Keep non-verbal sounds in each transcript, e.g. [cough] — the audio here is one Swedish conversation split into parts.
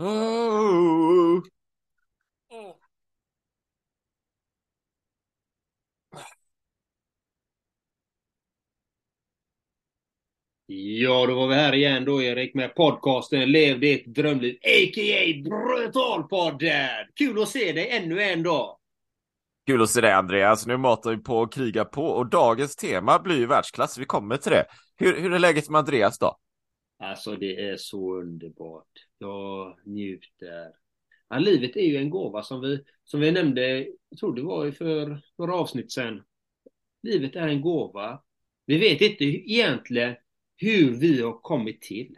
Oh. Ja, då var vi här igen då Erik med podcasten Lev ditt drömliv, a.k.a. Brutalpodden! Kul att se dig ännu en dag! Kul att se dig Andreas, nu matar vi på och krigar på och dagens tema blir ju världsklass, vi kommer till det. Hur, hur är läget med Andreas då? Alltså det är så underbart. Jag njuter. Ja, livet är ju en gåva som vi, som vi nämnde, jag tror det var för några avsnitt sedan. Livet är en gåva. Vi vet inte egentligen hur vi har kommit till.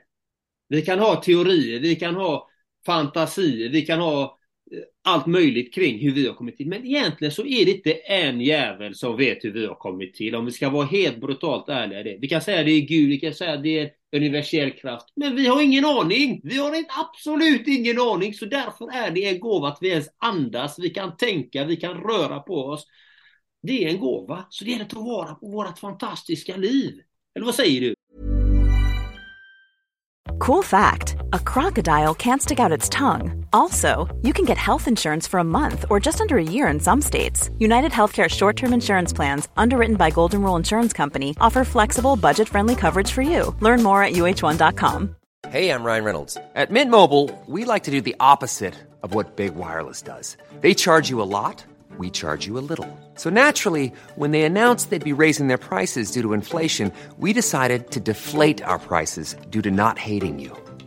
Vi kan ha teorier, vi kan ha fantasier, vi kan ha Eh, allt möjligt kring hur vi har kommit till. Men egentligen så är det inte en jävel som vet hur vi har kommit till. Om vi ska vara helt brutalt ärliga. Det. Vi kan säga det är Gud, vi kan säga det är universell kraft. Men vi har ingen aning. Vi har inte, absolut ingen aning. Så därför är det en gåva att vi ens andas. Vi kan tänka, vi kan röra på oss. Det är en gåva. Så det gäller att ta vara på vårt fantastiska liv. Eller vad säger du? Cool fact a crocodile can't stick out its tongue. Also, you can get health insurance for a month or just under a year in some states. United Healthcare short term insurance plans, underwritten by Golden Rule Insurance Company, offer flexible, budget friendly coverage for you. Learn more at uh1.com. Hey, I'm Ryan Reynolds. At Mint Mobile, we like to do the opposite of what Big Wireless does. They charge you a lot, we charge you a little. So naturally, when they announced they'd be raising their prices due to inflation, we decided to deflate our prices due to not hating you.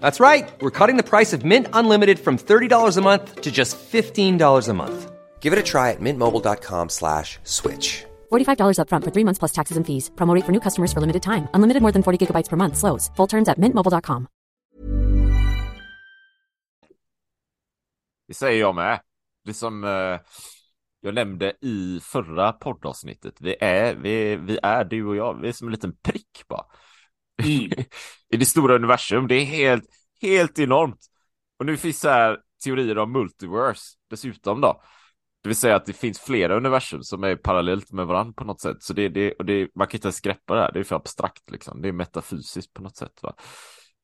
That's right. We're cutting the price of Mint Unlimited from $30 a month to just $15 a month. Give it a try at mintmobile.com slash switch. $45 upfront for three months plus taxes and fees. Promote rate for new customers for limited time. Unlimited more than 40 gigabytes per month. Slows. Full terms at mintmobile.com. Det säger jag med. Det som eh, jag nämnde i förra poddavsnittet. Vi är, vi, vi är du och jag, vi är som en liten prick bara. Mm. I det stora universum. Det är helt, helt enormt. Och nu finns det här teorier om multiverse dessutom då. Det vill säga att det finns flera universum som är parallellt med varandra på något sätt. Så det, det, och det, man kan inte ens greppa det här, det är för abstrakt liksom. Det är metafysiskt på något sätt. Va?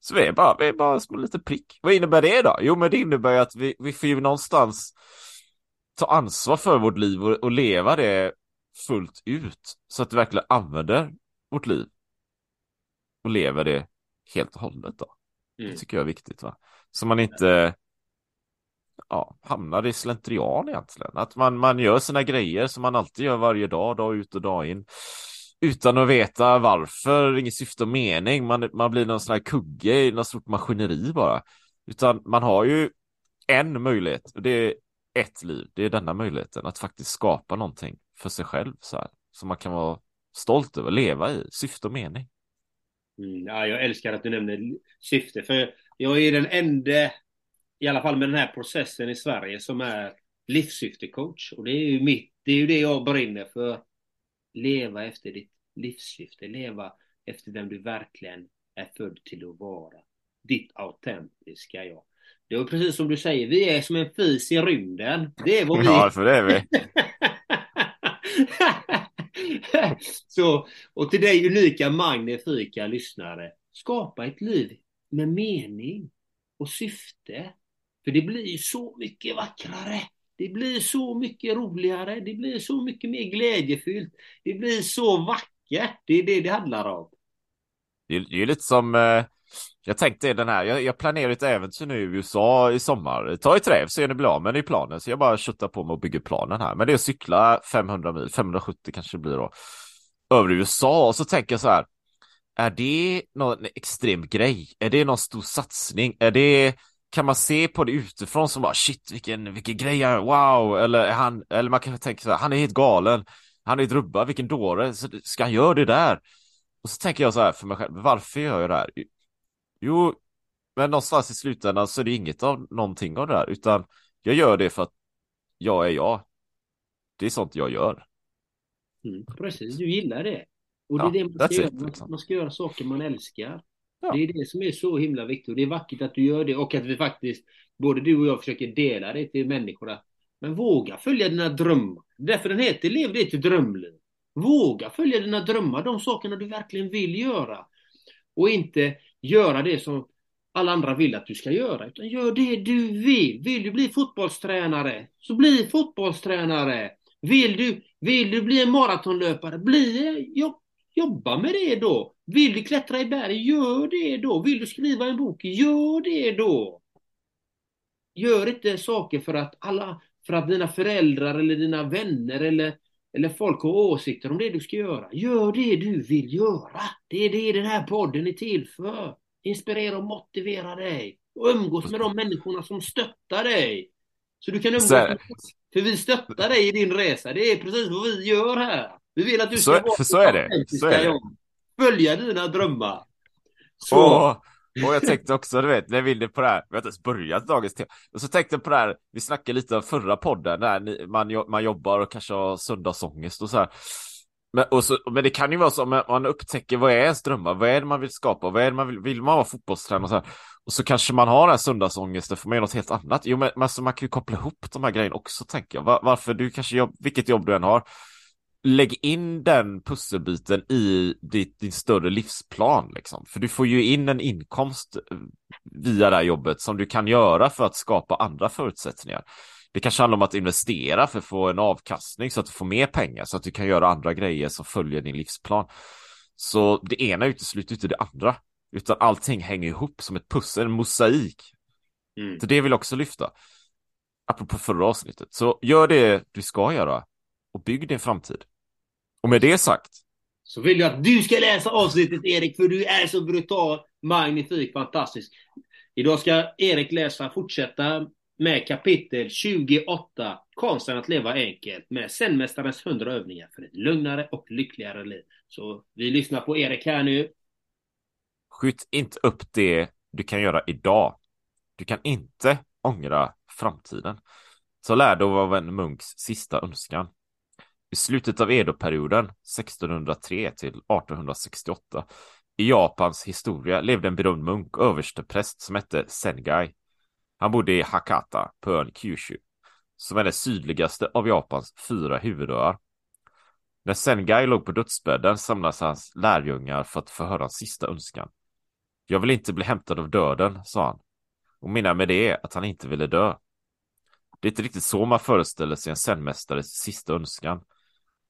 Så vi är bara, vi är bara små en liten prick. Vad innebär det då? Jo, men det innebär ju att vi, vi får ju någonstans ta ansvar för vårt liv och, och leva det fullt ut. Så att vi verkligen använder vårt liv. Och lever det helt och hållet då. Mm. Det tycker jag är viktigt va. Så man inte ja, hamnar i slentrian egentligen. Att man, man gör sina grejer som man alltid gör varje dag, dag ut och dag in. Utan att veta varför, inget syfte och mening. Man, man blir någon sån här kugge i något stort maskineri bara. Utan man har ju en möjlighet och det är ett liv. Det är denna möjligheten att faktiskt skapa någonting för sig själv så här. Som man kan vara stolt över, leva i, syfte och mening. Mm, ja, jag älskar att du nämner syfte, för jag är den enda, i alla fall med den här processen i Sverige, som är livssyftecoach. Och det är ju mitt, det är ju det jag brinner för. Leva efter ditt livssyfte, leva efter vem du verkligen är född till att vara. Ditt autentiska jag. Det är precis som du säger, vi är som en fis i rymden. Det är vad vi Ja, för det är vi. [laughs] [laughs] Så, och till dig unika magnifika lyssnare, skapa ett liv med mening och syfte. För det blir så mycket vackrare. Det blir så mycket roligare. Det blir så mycket mer glädjefyllt. Det blir så vackert. Det är det det handlar om. Det är, det är ju lite som, eh, jag tänkte den här, jag, jag planerar ett äventyr nu i USA i sommar. Ta i trä så är det blir av med det i planen. Så jag bara köttar på mig och bygger planen här. Men det är att cykla 500 mil, 570 kanske det blir då. Över USA och så tänker jag så här. Är det någon extrem grej? Är det någon stor satsning? Är det, kan man se på det utifrån som bara shit vilken, vilken grej, är, wow, eller är han, eller man kan tänka så här, han är helt galen. Han är ett rubba, vilken dåre, Så ska han göra det där? Och så tänker jag så här för mig själv, varför gör jag det här? Jo, men någonstans i slutändan så är det inget av någonting av det här, utan jag gör det för att jag är jag. Det är sånt jag gör. Mm, precis, du gillar det. Och det Ja, är det man ska göra. it, liksom. Man ska göra saker man älskar. Ja. Det är det som är så himla viktigt. Och det är vackert att du gör det och att vi faktiskt, både du och jag försöker dela det till människorna. Men våga följa dina drömmar. Därför den heter Lev ditt drömliv. Våga följa dina drömmar, de sakerna du verkligen vill göra. Och inte göra det som alla andra vill att du ska göra. Utan gör det du vill. Vill du bli fotbollstränare, så bli fotbollstränare. Vill du, vill du bli en maratonlöpare, bli. Jobb, jobba med det då. Vill du klättra i berg, gör det då. Vill du skriva en bok, gör det då. Gör inte saker för att alla, för att dina föräldrar eller dina vänner eller, eller folk har åsikter om det du ska göra. Gör det du vill göra. Det är det den här podden är till för. Inspirera och motivera dig. Och umgås med de människorna som stöttar dig. Så du kan umgås Så- med oss. För vi stöttar dig i din resa. Det är precis vad vi gör här. Vi vill att du ska Så- vara för så är det. Så är det. Följa dina drömmar. Så. Och, och jag tänkte också, du vet, när vi är på det här, vi har inte ens börjat dagens tema. Och så tänkte jag på det här, vi snackade lite om förra podden, när ni, man, man jobbar och kanske har söndagsångest och så här. Men, och så, men det kan ju vara så om man- man upptäcker vad är ens drömmar, vad är det man vill skapa, vad är det man vill, vill man vara fotbollstränare och så här. Och så kanske man har den här söndagsångesten för man gör något helt annat. Jo, men, men alltså, man kan ju koppla ihop de här grejerna också, tänker jag. Var, varför du kanske jobb, vilket jobb du än har, lägg in den pusselbiten i ditt, din större livsplan. Liksom. För du får ju in en inkomst eh, via det här jobbet som du kan göra för att skapa andra förutsättningar. Det kanske handlar om att investera för att få en avkastning så att du får mer pengar så att du kan göra andra grejer som följer din livsplan. Så det ena utesluter inte det andra, utan allting hänger ihop som ett pussel, en mosaik. Mm. Så det vill jag också lyfta. Apropå förra avsnittet. Så gör det du ska göra och bygg din framtid. Och med det sagt, Så vill jag att du ska läsa avsnittet Erik, för du är så brutal, magnifik, fantastisk. Idag ska Erik läsa, fortsätta med kapitel 28, Konsten att leva enkelt, med Zenmästarens 100 övningar för ett lugnare och lyckligare liv. Så vi lyssnar på Erik här nu. skjut inte upp det du kan göra idag. Du kan inte ångra framtiden. Så lär dig av en munks sista önskan. I slutet av Edo-perioden 1603 till 1868 i Japans historia levde en berömd munk och överstepräst som hette Sengai. Han bodde i Hakata på ön Kyushu, som är den sydligaste av Japans fyra huvudöar. När Sengai låg på dödsbädden samlades hans lärjungar för att förhöra hans sista önskan. Jag vill inte bli hämtad av döden, sa han. Och menar med det att han inte ville dö. Det är inte riktigt så man föreställer sig en zenmästares sista önskan.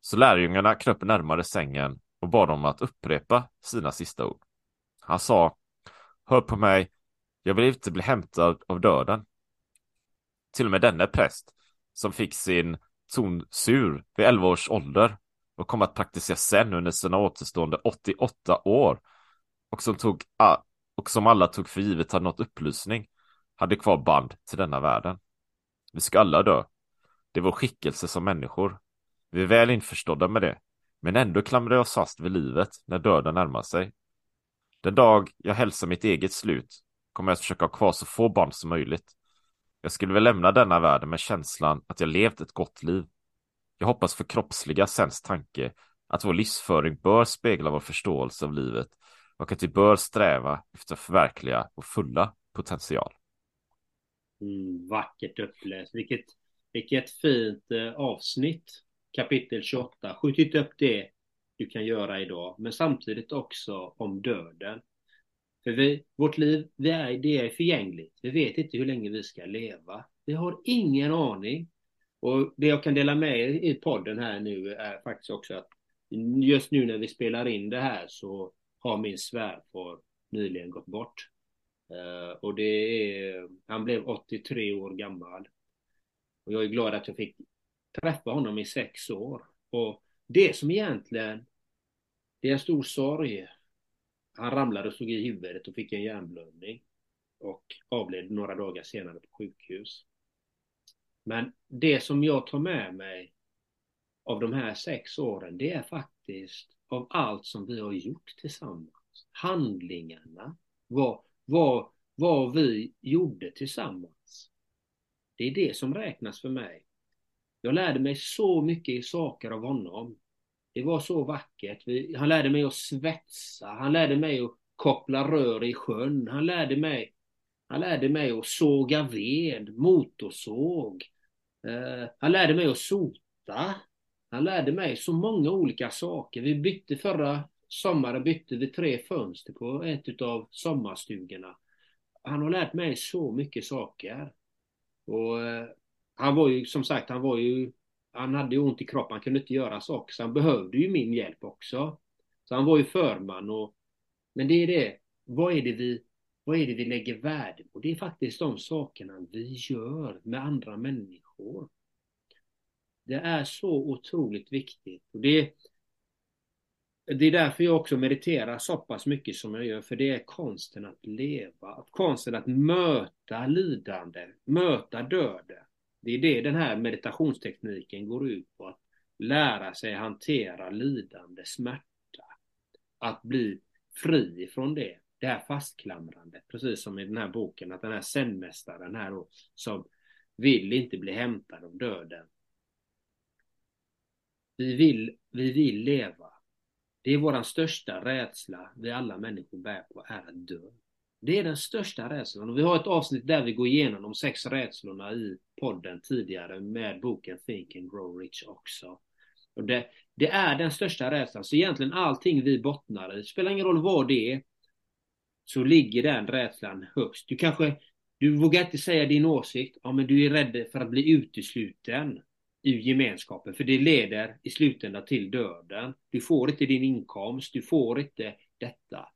Så lärjungarna kröp närmare sängen och bad om att upprepa sina sista ord. Han sa, hör på mig, jag vill inte bli hämtad av döden. Till och med denne präst, som fick sin ton sur vid 11 års ålder och kom att praktisera sen under sina återstående 88 år och som, tog, och som alla tog för givet hade nått upplysning hade kvar band till denna världen. Vi ska alla dö. Det är vår skickelse som människor. Vi är väl införstådda med det, men ändå klamrar vi oss fast vid livet när döden närmar sig. Den dag jag hälsar mitt eget slut kommer jag att försöka ha kvar så få barn som möjligt. Jag skulle väl lämna denna världen med känslan att jag levt ett gott liv. Jag hoppas förkroppsliga sens tanke att vår livsföring bör spegla vår förståelse av livet och att vi bör sträva efter att förverkliga vår fulla potential. Mm, vackert uppläst. Vilket, vilket fint eh, avsnitt. Kapitel 28. Skjut inte upp det du kan göra idag, men samtidigt också om döden. För vi, vårt liv, vi är, det är förgängligt. Vi vet inte hur länge vi ska leva. Vi har ingen aning. Och det jag kan dela med er i podden här nu är faktiskt också att just nu när vi spelar in det här så har min svärfar nyligen gått bort. Eh, och det är, han blev 83 år gammal. Och jag är glad att jag fick träffa honom i sex år. Och det som egentligen, det är en stor sorg. Han ramlade och slog i huvudet och fick en hjärnblödning. Och avled några dagar senare på sjukhus. Men det som jag tar med mig av de här sex åren, det är faktiskt av allt som vi har gjort tillsammans. Handlingarna, vad, vad, vad vi gjorde tillsammans. Det är det som räknas för mig. Jag lärde mig så mycket saker av honom. Det var så vackert. Han lärde mig att svetsa. Han lärde mig att koppla rör i sjön. Han lärde mig, han lärde mig att såga ved, motorsåg. Eh, han lärde mig att sota. Han lärde mig så många olika saker. Vi bytte förra sommaren bytte vi tre fönster på ett av sommarstugorna. Han har lärt mig så mycket saker. Och eh, han var ju som sagt, han var ju han hade ju ont i kroppen, han kunde inte göra saker, så han behövde ju min hjälp också. Så han var ju förman och men det är det, vad är det vi, vad är det vi lägger värde på? Det är faktiskt de sakerna vi gör med andra människor. Det är så otroligt viktigt. Och det, det är därför jag också mediterar så pass mycket som jag gör, för det är konsten att leva, konsten att möta lidande, möta döden. Det är det den här meditationstekniken går ut på, att lära sig hantera lidande, smärta, att bli fri ifrån det. Det här fastklamrandet, precis som i den här boken, att den här zenmästaren här då, som vill inte bli hämtad av döden. Vi vill, vi vill leva. Det är vår största rädsla vi alla människor bär på, är att dö. Det är den största rädslan. Och vi har ett avsnitt där vi går igenom de sex rädslorna i podden tidigare med boken Think and Grow Rich också. Och det, det är den största rädslan. Så egentligen allting vi bottnar i, spelar ingen roll vad det är, så ligger den rädslan högst. Du kanske, du vågar inte säga din åsikt, ja men du är rädd för att bli utesluten ur gemenskapen, för det leder i slutändan till döden. Du får inte din inkomst, du får inte detta.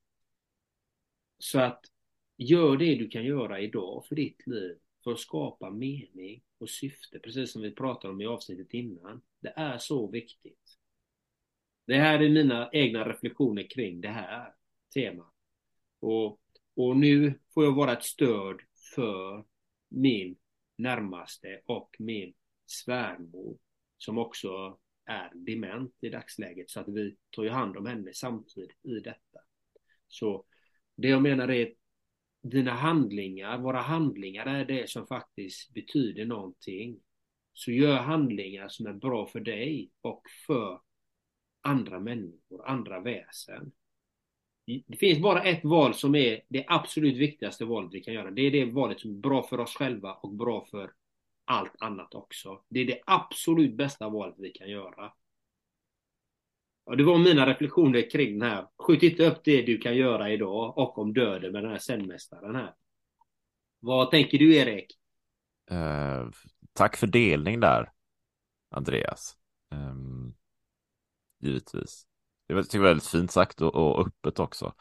Så att gör det du kan göra idag för ditt liv för att skapa mening och syfte, precis som vi pratade om i avsnittet innan. Det är så viktigt. Det här är mina egna reflektioner kring det här temat. Och, och nu får jag vara ett stöd för min närmaste och min svärmor som också är dement i dagsläget så att vi tar ju hand om henne samtidigt i detta. Så det jag menar är dina handlingar, våra handlingar är det som faktiskt betyder någonting. Så gör handlingar som är bra för dig och för andra människor, andra väsen. Det finns bara ett val som är det absolut viktigaste valet vi kan göra. Det är det valet som är bra för oss själva och bra för allt annat också. Det är det absolut bästa valet vi kan göra. Ja, det var mina reflektioner kring den här. Skjut inte upp det du kan göra idag och om döden med den här sändmästaren här. Vad tänker du Erik? Uh, tack för delning där, Andreas. Um, givetvis. Det var, tycker väldigt fint sagt och, och öppet också.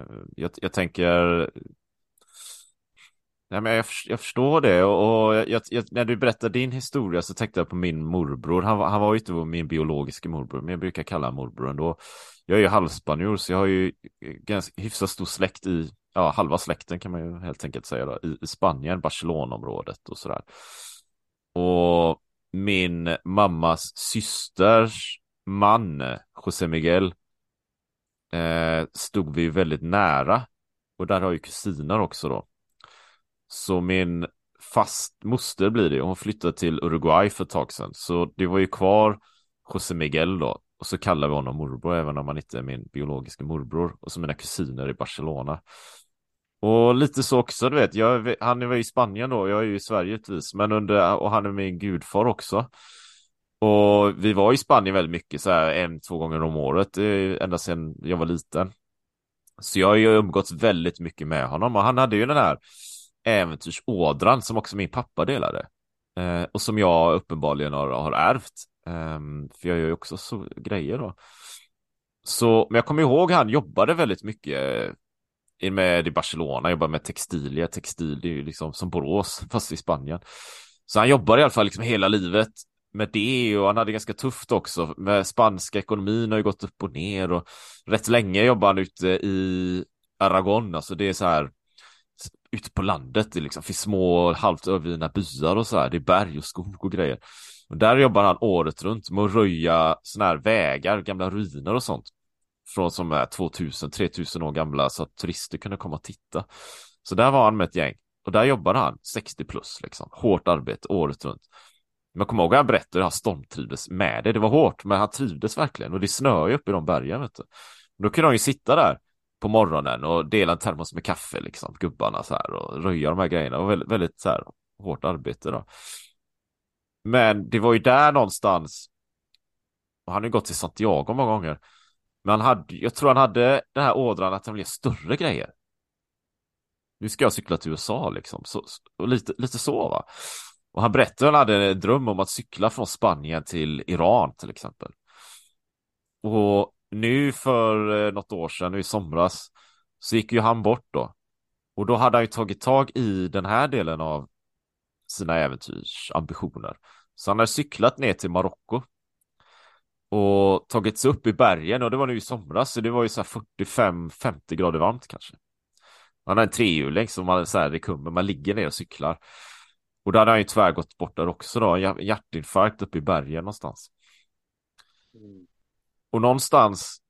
Uh, jag, jag tänker Nej, men jag, jag förstår det och, jag, jag, när du berättar din historia så tänkte jag på min morbror. Han, han var ju inte min biologiska morbror, men jag brukar kalla honom morbror ändå. Jag är ju halvspanjor så jag har ju ganska hyfsat stor släkt i, ja halva släkten kan man ju helt enkelt säga då, i, i Spanien, Barcelonaområdet och sådär. Och min mammas systers man, José Miguel, eh, stod vi väldigt nära. Och där har ju kusiner också då. Så min fast moster blir det. Hon flyttade till Uruguay för ett tag sedan. Så det var ju kvar José Miguel då. Och så kallar vi honom morbror även om han inte är min biologiska morbror. Och så mina kusiner i Barcelona. Och lite så också, du vet, jag, han var ju i Spanien då, jag är ju i Sverige givetvis, men under, och han är min gudfar också. Och vi var i Spanien väldigt mycket, så här en, två gånger om året, eh, ända sedan jag var liten. Så jag har ju umgåtts väldigt mycket med honom och han hade ju den här äventyrsådran som också min pappa delade. Eh, och som jag uppenbarligen har, har ärvt. Eh, för jag gör ju också så grejer då. Så, men jag kommer ihåg han jobbade väldigt mycket eh, med i Barcelona, jobbade med textilier, textil, det är ju liksom som Borås, [laughs] fast i Spanien. Så han jobbade i alla fall liksom hela livet med det och han hade ganska tufft också med spanska ekonomin har ju gått upp och ner och rätt länge jobbade han ute i Aragon, alltså det är så här ute på landet, det liksom finns små halvt övergivna byar och så här, det är berg och skog och grejer. Och där jobbar han året runt med att röja såna här vägar, gamla ruiner och sånt. Från som är 2000-3000 år gamla så att turister kunde komma och titta. Så där var han med ett gäng. Och där jobbade han 60 plus liksom. Hårt arbete året runt. Men kom ihåg att han berättade hur han stormtrivdes med det. Det var hårt, men han trivdes verkligen. Och det snöar ju uppe i de bergen, vet du. Då kunde han ju sitta där på morgonen och dela en termos med kaffe, liksom, gubbarna så här och röja de här grejerna. Det var väldigt, väldigt så här hårt arbete då. Men det var ju där någonstans. Och han har ju gått till Santiago många gånger. Men han hade, jag tror han hade den här ådran att han ville större grejer. Nu ska jag cykla till USA liksom. Så, och lite, lite så va. Och han berättade att han hade en dröm om att cykla från Spanien till Iran till exempel. Och nu för eh, något år sedan, nu i somras, så gick ju han bort då. Och då hade han ju tagit tag i den här delen av sina äventyrsambitioner. Så han hade cyklat ner till Marocko och tagit sig upp i bergen och det var nu i somras så det var ju så här 45-50 grader varmt kanske. Han har en trehjuling som man så här det kommer, man ligger ner och cyklar. Och då hade han ju tyvärr gått bort där också då, hjärtinfarkt uppe i bergen någonstans. Mm. Och någonstans,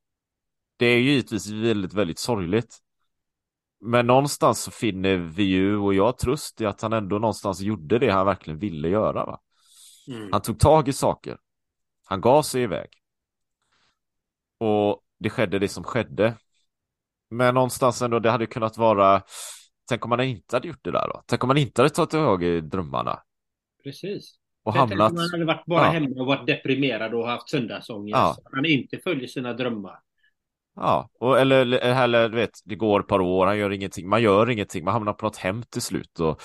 det är ju givetvis väldigt, väldigt sorgligt. Men någonstans så finner vi ju, och jag tröst i att han ändå någonstans gjorde det han verkligen ville göra. Va? Mm. Han tog tag i saker. Han gav sig iväg. Och det skedde det som skedde. Men någonstans ändå, det hade kunnat vara, tänk om man inte hade gjort det där då? Tänk om man inte hade tagit tag i drömmarna? Precis. Och Tänk hamnat... Man hade varit bara ja. hemma och varit deprimerad och haft söndagsångest. Ja. Han inte följer sina drömmar. Ja, och, eller, eller du vet, det går ett par år, han gör ingenting, man gör ingenting, man hamnar på något hem till slut och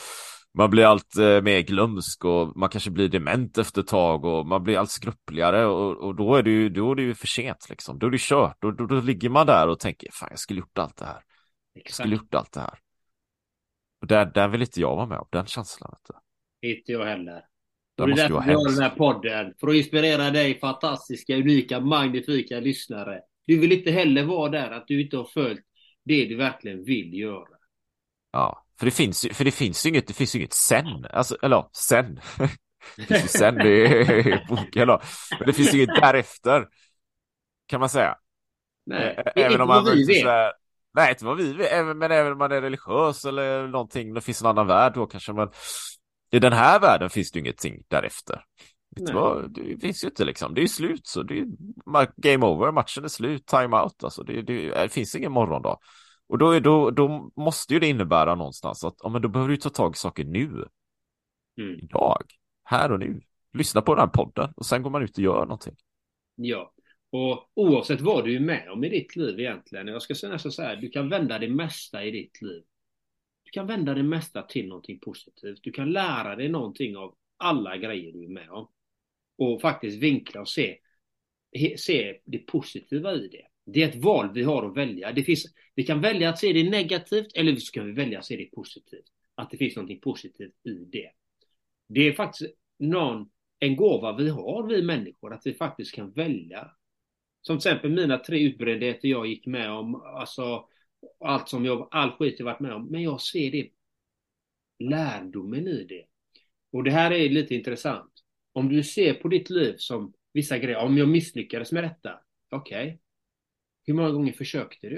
man blir allt eh, mer glömsk och man kanske blir dement efter ett tag och man blir allt skrupligare och, och då är det ju, då är det ju för sent liksom, då är det kört, då, då, då ligger man där och tänker, fan jag skulle gjort allt det här. Jag skulle gjort allt det här. Och där, där vill inte jag vara med om, den känslan. Inte jag heller. Det, det är därför vi har den här podden. För att inspirera dig fantastiska, unika, magnifika lyssnare. Du vill inte heller vara där att du inte har följt det du verkligen vill göra. Ja, för det finns ju, för det finns inget, det finns inget sen. Alltså, eller sen. [laughs] det finns ju sen, är boken då. Men det finns ju inget därefter. Kan man säga. Nej, även inte om man vad vi vet. Här, nej, inte vad vi vet. Men även om man är religiös eller någonting. Det finns en annan värld då kanske. Men i den här världen finns det ingenting därefter. Det finns ju inte liksom. Det är slut så. Det är game over. Matchen är slut. Time out. Alltså det, det, det finns ingen morgondag. Och då, är, då, då måste ju det innebära någonstans att ja, men då behöver du ta tag i saker nu. Mm. Idag. Här och nu. Lyssna på den här podden och sen går man ut och gör någonting. Ja, och oavsett vad du är med om i ditt liv egentligen. Jag ska säga så här, du kan vända det mesta i ditt liv kan vända det mesta till någonting positivt. Du kan lära dig någonting av alla grejer du är med om. Och faktiskt vinkla och se, se det positiva i det. Det är ett val vi har att välja. Det finns, vi kan välja att se det negativt eller så kan vi välja att se det positivt. Att det finns någonting positivt i det. Det är faktiskt någon, en gåva vi har, vi människor, att vi faktiskt kan välja. Som till exempel mina tre utbrändheter jag gick med om, alltså allt som jag, all skit jag varit med om. Men jag ser det, lärdomen i det. Och det här är lite intressant. Om du ser på ditt liv som vissa grejer, om jag misslyckades med detta, okej. Okay. Hur många gånger försökte du?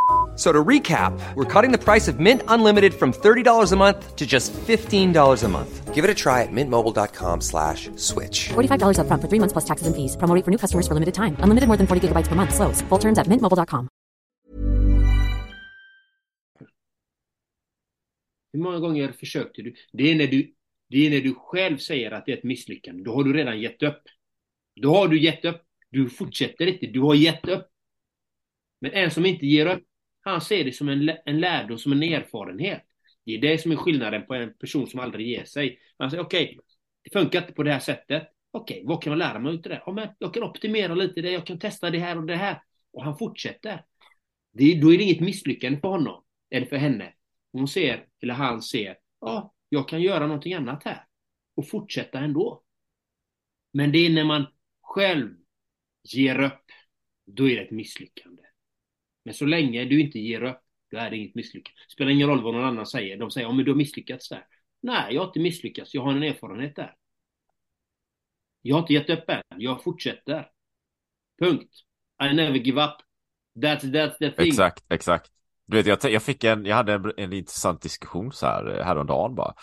So to recap, we're cutting the price of Mint Unlimited from $30 a month to just $15 a month. Give it a try at mintmobile.com slash switch. $45 up front for three months plus taxes and fees. Promo for new customers for limited time. Unlimited more than 40 gigabytes per month. Slows. Full terms at mintmobile.com. Hur många gånger försökte du? Det är, när du? det är när du själv säger att det är ett misslyckande. Då har du redan gett upp. Då har du gett upp. Du fortsätter inte. Du har gett upp. Men en som inte ger upp han ser det som en, en lärdom, som en erfarenhet. Det är det som är skillnaden på en person som aldrig ger sig. Man säger okej, okay, det funkar inte på det här sättet. Okej, okay, vad kan man lära mig av det? Ja, men jag kan optimera lite det, jag kan testa det här och det här. Och han fortsätter. Det, då är det inget misslyckande för honom, eller för henne. Hon ser, eller han ser, ja, jag kan göra någonting annat här. Och fortsätta ändå. Men det är när man själv ger upp, då är det ett misslyckande. Men så länge du inte ger upp, då är det inget misslyckande. Det spelar ingen roll vad någon annan säger. De säger, ja men du har misslyckats där. Nej, jag har inte misslyckats. Jag har en erfarenhet där. Jag har inte gett upp än. Jag fortsätter. Punkt. I never give up. That's, that's the thing. Exakt, exakt. Du vet, jag, jag fick en, jag hade en, en intressant diskussion så här eh, häromdagen bara.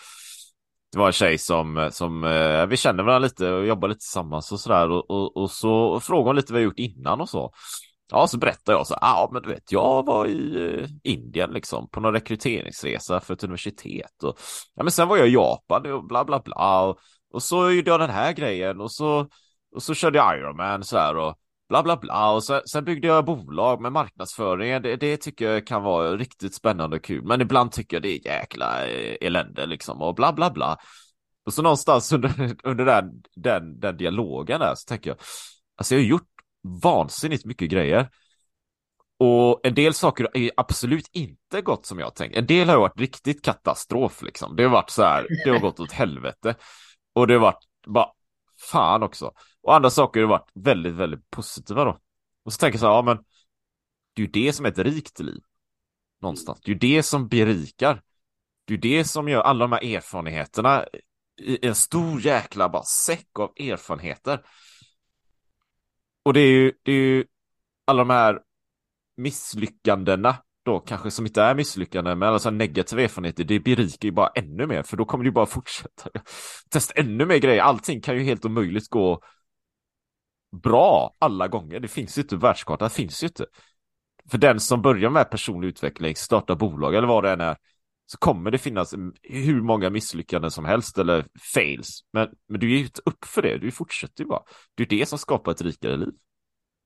Det var en tjej som, som eh, vi känner varandra lite och jobbar lite tillsammans och sådär och, och, och så frågade hon lite vad jag gjort innan och så. Ja, så berättar jag så ja men du vet, jag var i eh, Indien liksom på någon rekryteringsresa för ett universitet och ja, men sen var jag i Japan och bla bla bla och, och så gjorde jag den här grejen och så och så körde jag Ironman så här och bla bla bla och så, sen byggde jag bolag med marknadsföring. Det, det tycker jag kan vara riktigt spännande och kul, men ibland tycker jag det är jäkla eh, elände liksom och bla bla bla. Och så någonstans under, [laughs] under den, den, den dialogen där så tänker jag, alltså jag har gjort vansinnigt mycket grejer. Och en del saker är absolut inte gått som jag tänkt. En del har varit riktigt katastrof liksom. Det har varit så här, det har gått åt helvete. Och det har varit bara fan också. Och andra saker har varit väldigt, väldigt positiva då. Och så tänker jag så här, ja men det är ju det som är ett rikt liv. Någonstans. Det är ju det som berikar. Det är ju det som gör alla de här erfarenheterna i en stor jäkla bara säck av erfarenheter. Och det är ju, det är ju alla de här misslyckandena då kanske som inte är misslyckanden men alltså negativa erfarenheter, det berikar ju bara ännu mer för då kommer du bara fortsätta [laughs] testa ännu mer grejer. Allting kan ju helt omöjligt gå bra alla gånger. Det finns ju inte, världskartan finns ju inte. För den som börjar med personlig utveckling, startar bolag eller vad det än är, så kommer det finnas hur många misslyckanden som helst eller fails. Men, men du ger ju inte upp för det, du fortsätter ju bara. Det är det som skapar ett rikare liv.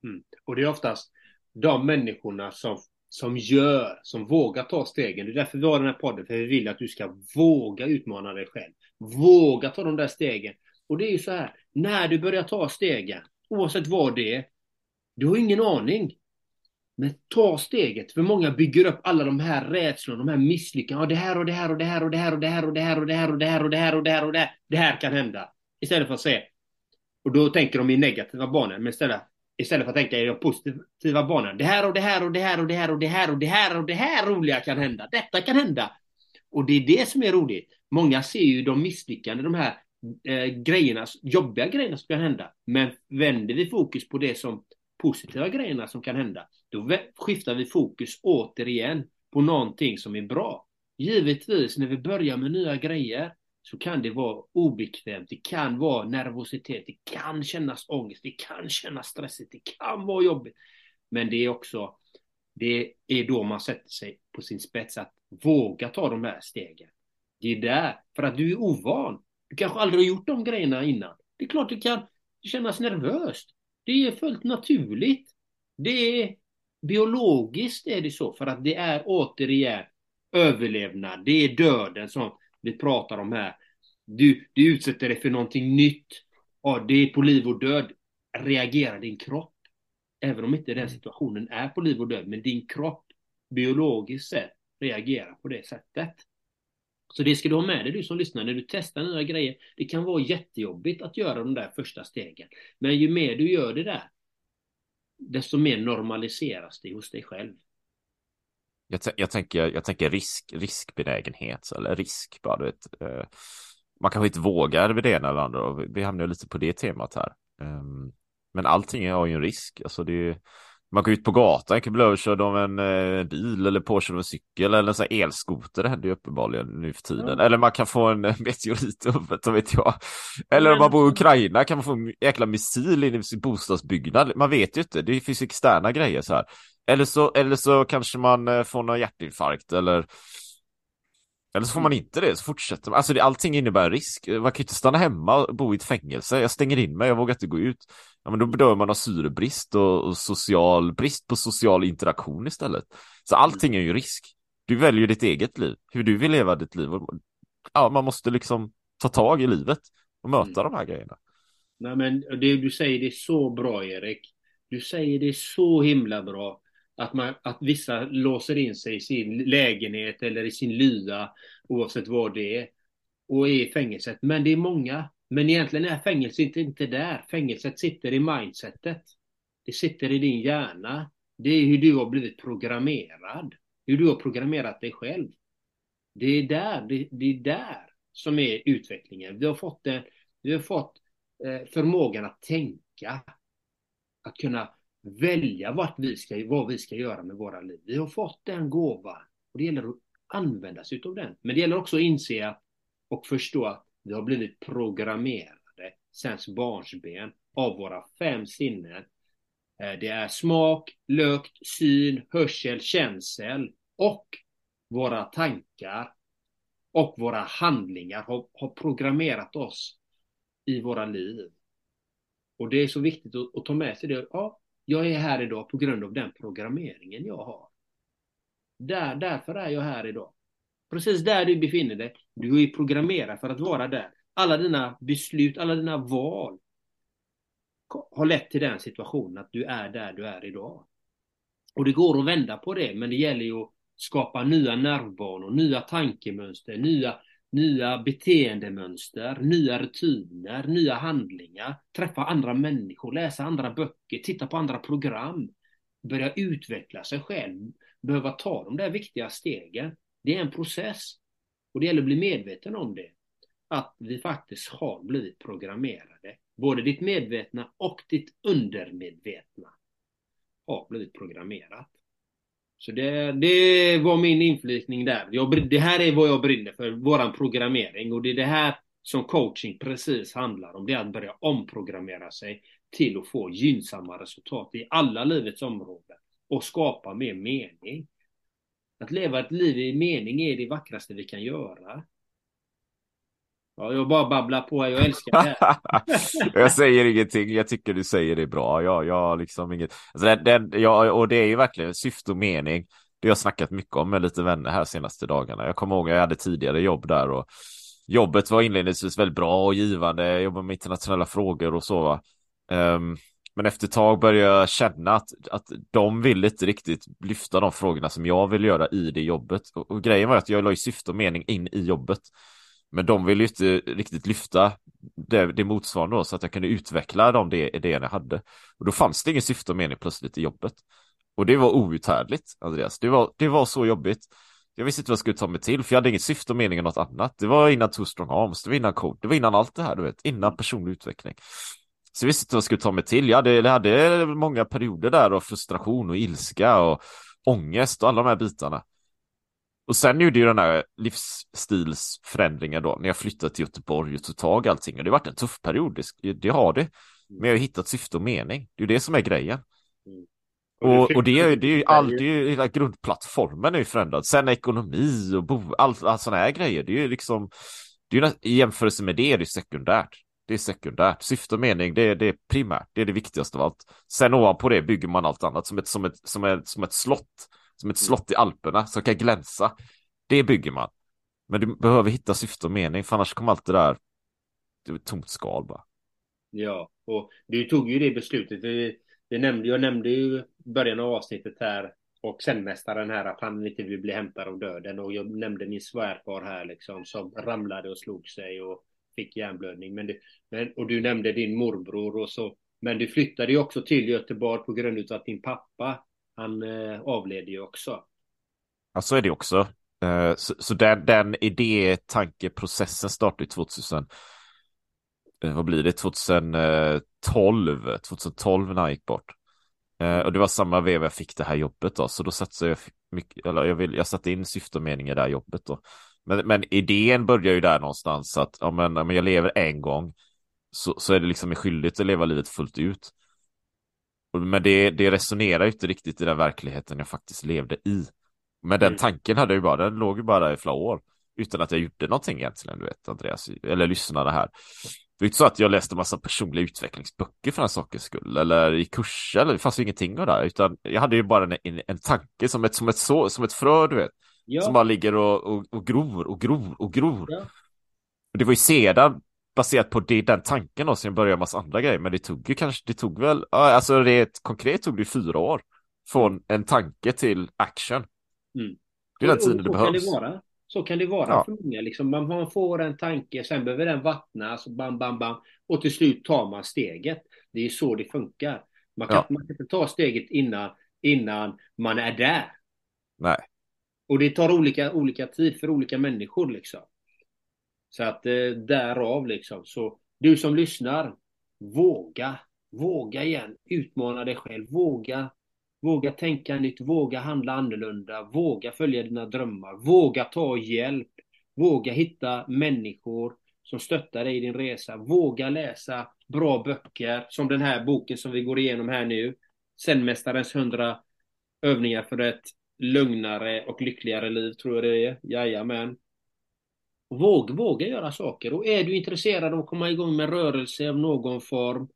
Mm. Och det är oftast de människorna som, som gör, som vågar ta stegen. Det är därför vi har den här podden, för vi vill att du ska våga utmana dig själv. Våga ta de där stegen. Och det är ju så här, när du börjar ta stegen, oavsett vad det är, du har ingen aning. Men ta steget, för många bygger upp alla de här rädslorna, de här misslyckandena. Det här och det här och det här och det här och det här och det här och det här och det här och det här och det här och det här. Det här kan hända. Istället för att säga. Och då tänker de i negativa banor. Men istället, istället för att tänka i de positiva banorna. Det här och det här och det här och det här och det här och det här och det här roliga kan hända. Detta kan hända. Och det är det som är roligt. Många ser ju de misslyckande, de här eh, grejerna, jobbiga grejerna som kan hända. Men vänder vi fokus på det som positiva grejerna som kan hända, då skiftar vi fokus återigen på någonting som är bra. Givetvis, när vi börjar med nya grejer så kan det vara obekvämt, det kan vara nervositet, det kan kännas ångest, det kan kännas stressigt, det kan vara jobbigt. Men det är också, det är då man sätter sig på sin spets att våga ta de här stegen. Det är där, för att du är ovan. Du kanske aldrig har gjort de grejerna innan. Det är klart det kan kännas nervöst. Det är fullt naturligt. Det är biologiskt är det så, för att det är återigen överlevnad. Det är döden som vi pratar om här. Du, du utsätter dig för någonting nytt. Ja, det är på liv och död. Reagerar din kropp. Även om inte den situationen är på liv och död, men din kropp biologiskt sett reagerar på det sättet. Så det ska du ha med dig du som lyssnar när du testar nya grejer. Det kan vara jättejobbigt att göra de där första stegen. Men ju mer du gör det där, desto mer normaliseras det hos dig själv. Jag, jag, tänker, jag tänker risk, riskbenägenhet, eller risk bara, du vet. Eh, man kanske inte vågar vid det ena eller andra, och vi hamnar lite på det temat här. Eh, men allting har ju en risk, alltså det är man går ut på gatan, kan bli överkörd av en eh, bil eller påkörd av en cykel eller en sån här elskoter. Det händer ju uppenbarligen nu för tiden. Mm. Eller man kan få en meteorit i huvudet, vet jag. Eller om man bor i Ukraina kan man få en jäkla missil in i sin bostadsbyggnad. Man vet ju inte, det finns externa grejer så här. Eller så, eller så kanske man eh, får någon hjärtinfarkt eller eller så får man inte det, så fortsätter man. Alltså det, allting innebär risk. Man kan ju inte stanna hemma och bo i ett fängelse. Jag stänger in mig, jag vågar inte gå ut. Ja, men då bedömer man av syrebrist och, och social brist på social interaktion istället. Så allting är ju risk. Du väljer ditt eget liv, hur du vill leva ditt liv. Ja, man måste liksom ta tag i livet och möta mm. de här grejerna. Nej, men det du säger det är så bra, Erik. Du säger det så himla bra. Att, man, att vissa låser in sig i sin lägenhet eller i sin lya, oavsett vad det är, och är i fängelset. Men det är många. Men egentligen är fängelset inte där. Fängelset sitter i mindsetet. Det sitter i din hjärna. Det är hur du har blivit programmerad. Hur du har programmerat dig själv. Det är där, det, det är där som är utvecklingen. Vi har fått, det, vi har fått eh, förmågan att tänka. Att kunna välja vart vi ska, vad vi ska göra med våra liv. Vi har fått den gåvan och det gäller att använda sig av den. Men det gäller också att inse och förstå att vi har blivit programmerade sen barnsben av våra fem sinnen. Eh, det är smak, lukt, syn, hörsel, känsel och våra tankar och våra handlingar har, har programmerat oss i våra liv. Och det är så viktigt att, att ta med sig det. Ja, jag är här idag på grund av den programmeringen jag har. Där, därför är jag här idag. Precis där du befinner dig. Du är programmerad för att vara där. Alla dina beslut, alla dina val har lett till den situationen att du är där du är idag. Och det går att vända på det, men det gäller ju att skapa nya nervbanor, nya tankemönster, nya, nya beteendemönster, nya rutiner, nya handlingar, träffa andra människor, läsa andra böcker, titta på andra program, börja utveckla sig själv, behöva ta de där viktiga stegen. Det är en process och det gäller att bli medveten om det. Att vi faktiskt har blivit programmerade. Både ditt medvetna och ditt undermedvetna har blivit programmerat. Så det, det var min inflikning där. Jag, det här är vad jag brinner för, våran programmering. Och det är det här som coaching precis handlar om. Det är att börja omprogrammera sig till att få gynnsamma resultat i alla livets områden. Och skapa mer mening. Att leva ett liv i mening är det vackraste vi kan göra. Ja, jag bara babblar på jag älskar det här. [laughs] jag säger ingenting, jag tycker du säger det bra. Jag, jag liksom inget... Alltså den, den, jag, och det är ju verkligen syfte och mening. Det har jag snackat mycket om med lite vänner här senaste dagarna. Jag kommer ihåg att jag hade tidigare jobb där och jobbet var inledningsvis väldigt bra och givande. Jag jobbade med internationella frågor och så. Um, men efter ett tag började jag känna att, att de vill inte riktigt lyfta de frågorna som jag vill göra i det jobbet. Och, och grejen var att jag la ju syfte och mening in i jobbet. Men de ville ju inte riktigt lyfta det, det motsvarande då, så att jag kunde utveckla de idéerna jag hade. Och då fanns det ingen syfte och mening plötsligt i jobbet. Och det var outhärdligt, Andreas. Det var, det var så jobbigt. Jag visste inte vad jag skulle ta mig till, för jag hade inget syfte och mening i något annat. Det var innan Two Strong Arms, det var innan Code, det var innan allt det här, du vet, innan personlig utveckling. Så jag visste inte vad jag skulle ta mig till. Jag hade, jag hade många perioder där av frustration och ilska och ångest och alla de här bitarna. Och sen gjorde ju den här livsstilsförändringen då, när jag flyttade till Göteborg och tog tag i allting. Och det har varit en tuff period, det, har det. Men jag har hittat syfte och mening. Det är ju det som är grejen. Mm. Och, och, det, är, det är ju all, är ju, hela grundplattformen är ju förändrad. Sen ekonomi och bo, allt, allt sådana här grejer, det är ju liksom, det är ju, i jämförelse med det är det sekundärt. Det är sekundärt. Syfte och mening, det är, det är primärt, det är det viktigaste av allt. Sen ovanpå det bygger man allt annat som ett, som ett, som ett, som ett slott som ett slott i Alperna som kan glänsa. Det bygger man. Men du behöver hitta syfte och mening, för annars kommer allt det där det är ett tomt skal bara. Ja, och du tog ju det beslutet. Vi, vi nämnde, jag nämnde ju början av avsnittet här och sändmästaren här att han inte vill bli hämtad av döden och jag nämnde min svärfar här liksom som ramlade och slog sig och fick hjärnblödning. Men, det, men och du nämnde din morbror och så. Men du flyttade ju också till Göteborg på grund av att din pappa han eh, avled ju också. Ja, så är det också. Eh, så, så den, den idétankeprocessen startade 2000. Eh, vad blir det? 2012. 2012 när han gick bort. Eh, och det var samma veva jag fick det här jobbet då, så då satte jag mycket, eller jag, vill, jag satte in syfte och mening i det här jobbet då. Men, men idén börjar ju där någonstans att ja, men, om jag lever en gång så, så är det liksom skyldigt att leva livet fullt ut. Men det, det resonerar ju inte riktigt i den verkligheten jag faktiskt levde i. Men den mm. tanken hade jag ju bara, den låg ju bara i flera år. Utan att jag gjorde någonting egentligen, du vet Andreas, eller lyssnade här. Det är inte så att jag läste massa personliga utvecklingsböcker för den sakens skull, eller i kurser, eller det fanns ju ingenting av det, utan jag hade ju bara en, en, en tanke som ett, som ett, så, som ett frö, du vet. Ja. Som bara ligger och, och, och gror och gror och gror. Ja. Och det var ju sedan baserat på det, den tanken då, sen började jag massa andra grejer, men det tog ju kanske, det tog väl, alltså det konkret tog det fyra år från en tanke till action. Mm. Det är den Och- tiden och det så behövs. Kan det vara. Så kan det vara Ja. för många. Liksom. Man, man får en tanke, sen behöver den vattnas, bam, bam, bam. Och till slut tar man steget. Det är så det funkar. Man kan, Ja. man kan inte ta steget innan, innan man är där. Nej. Och det tar olika, olika tid för olika människor liksom. Så att eh, därav liksom. Så du som lyssnar, våga. Våga igen. Utmana dig själv. Våga. Våga tänka nytt. Våga handla annorlunda. Våga följa dina drömmar. Våga ta hjälp. Våga hitta människor som stöttar dig i din resa. Våga läsa bra böcker som den här boken som vi går igenom här nu. Zenmästarens 100 övningar för ett lugnare och lyckligare liv tror jag det är. Jajamän. Våg, våga göra saker. Och är du intresserad av att komma igång med rörelse av någon form.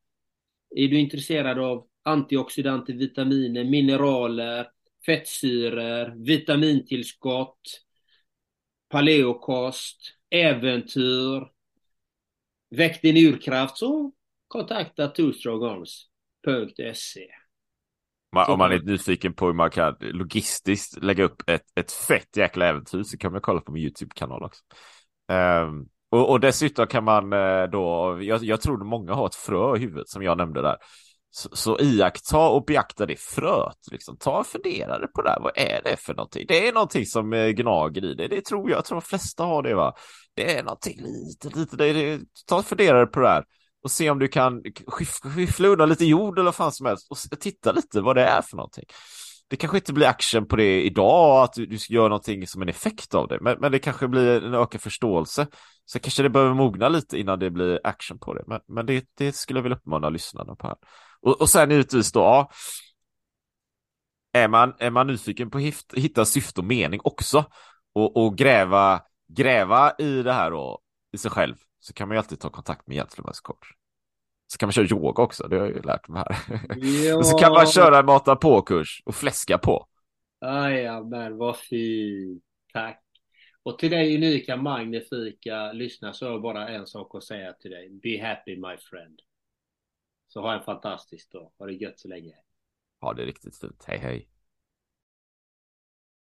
Är du intresserad av antioxidanter, vitaminer, mineraler, fettsyror, vitamintillskott, paleokost, äventyr, väck din urkraft så kontakta twostrongarms.se. Om man är nyfiken på hur man kan logistiskt lägga upp ett, ett fett jäkla äventyr så kan man kolla på min YouTube-kanal också. Ehm, och, och dessutom kan man eh, då, jag, jag tror många har ett frö i huvudet som jag nämnde där. Så, så iaktta och beakta det fröet. Liksom. Ta och funderare på det här. Vad är det för någonting? Det är någonting som eh, gnager i det. Det tror jag. Jag tror de flesta har det. va. Det är någonting lite, lite. Det, det, ta och funderare på det här och se om du kan skyffla skiffla undan lite jord eller vad fan som helst och titta lite vad det är för någonting. Det kanske inte blir action på det idag, att du, du ska göra någonting som en effekt av det, men, men det kanske blir en ökad förståelse. Så kanske det behöver mogna lite innan det blir action på det, men, men det, det skulle jag vilja uppmana lyssnarna på här. Och, och sen givetvis då, ja, är man, är man nyfiken på att hitta syfte och mening också och, och gräva, gräva i det här då, i sig själv, så kan man ju alltid ta kontakt med Hjältlöfvens coach. Så kan man köra yoga också, det har jag ju lärt mig här. Ja. [laughs] och så kan man köra en mata på-kurs och fläska på. Jajamän, vad fint. Tack. Och till dig unika, magnifika lyssnare så har jag bara en sak att säga till dig. Be happy my friend. Så ha en fantastisk dag. Ha det gött så länge. Ja, det är riktigt fint. Hej, hej.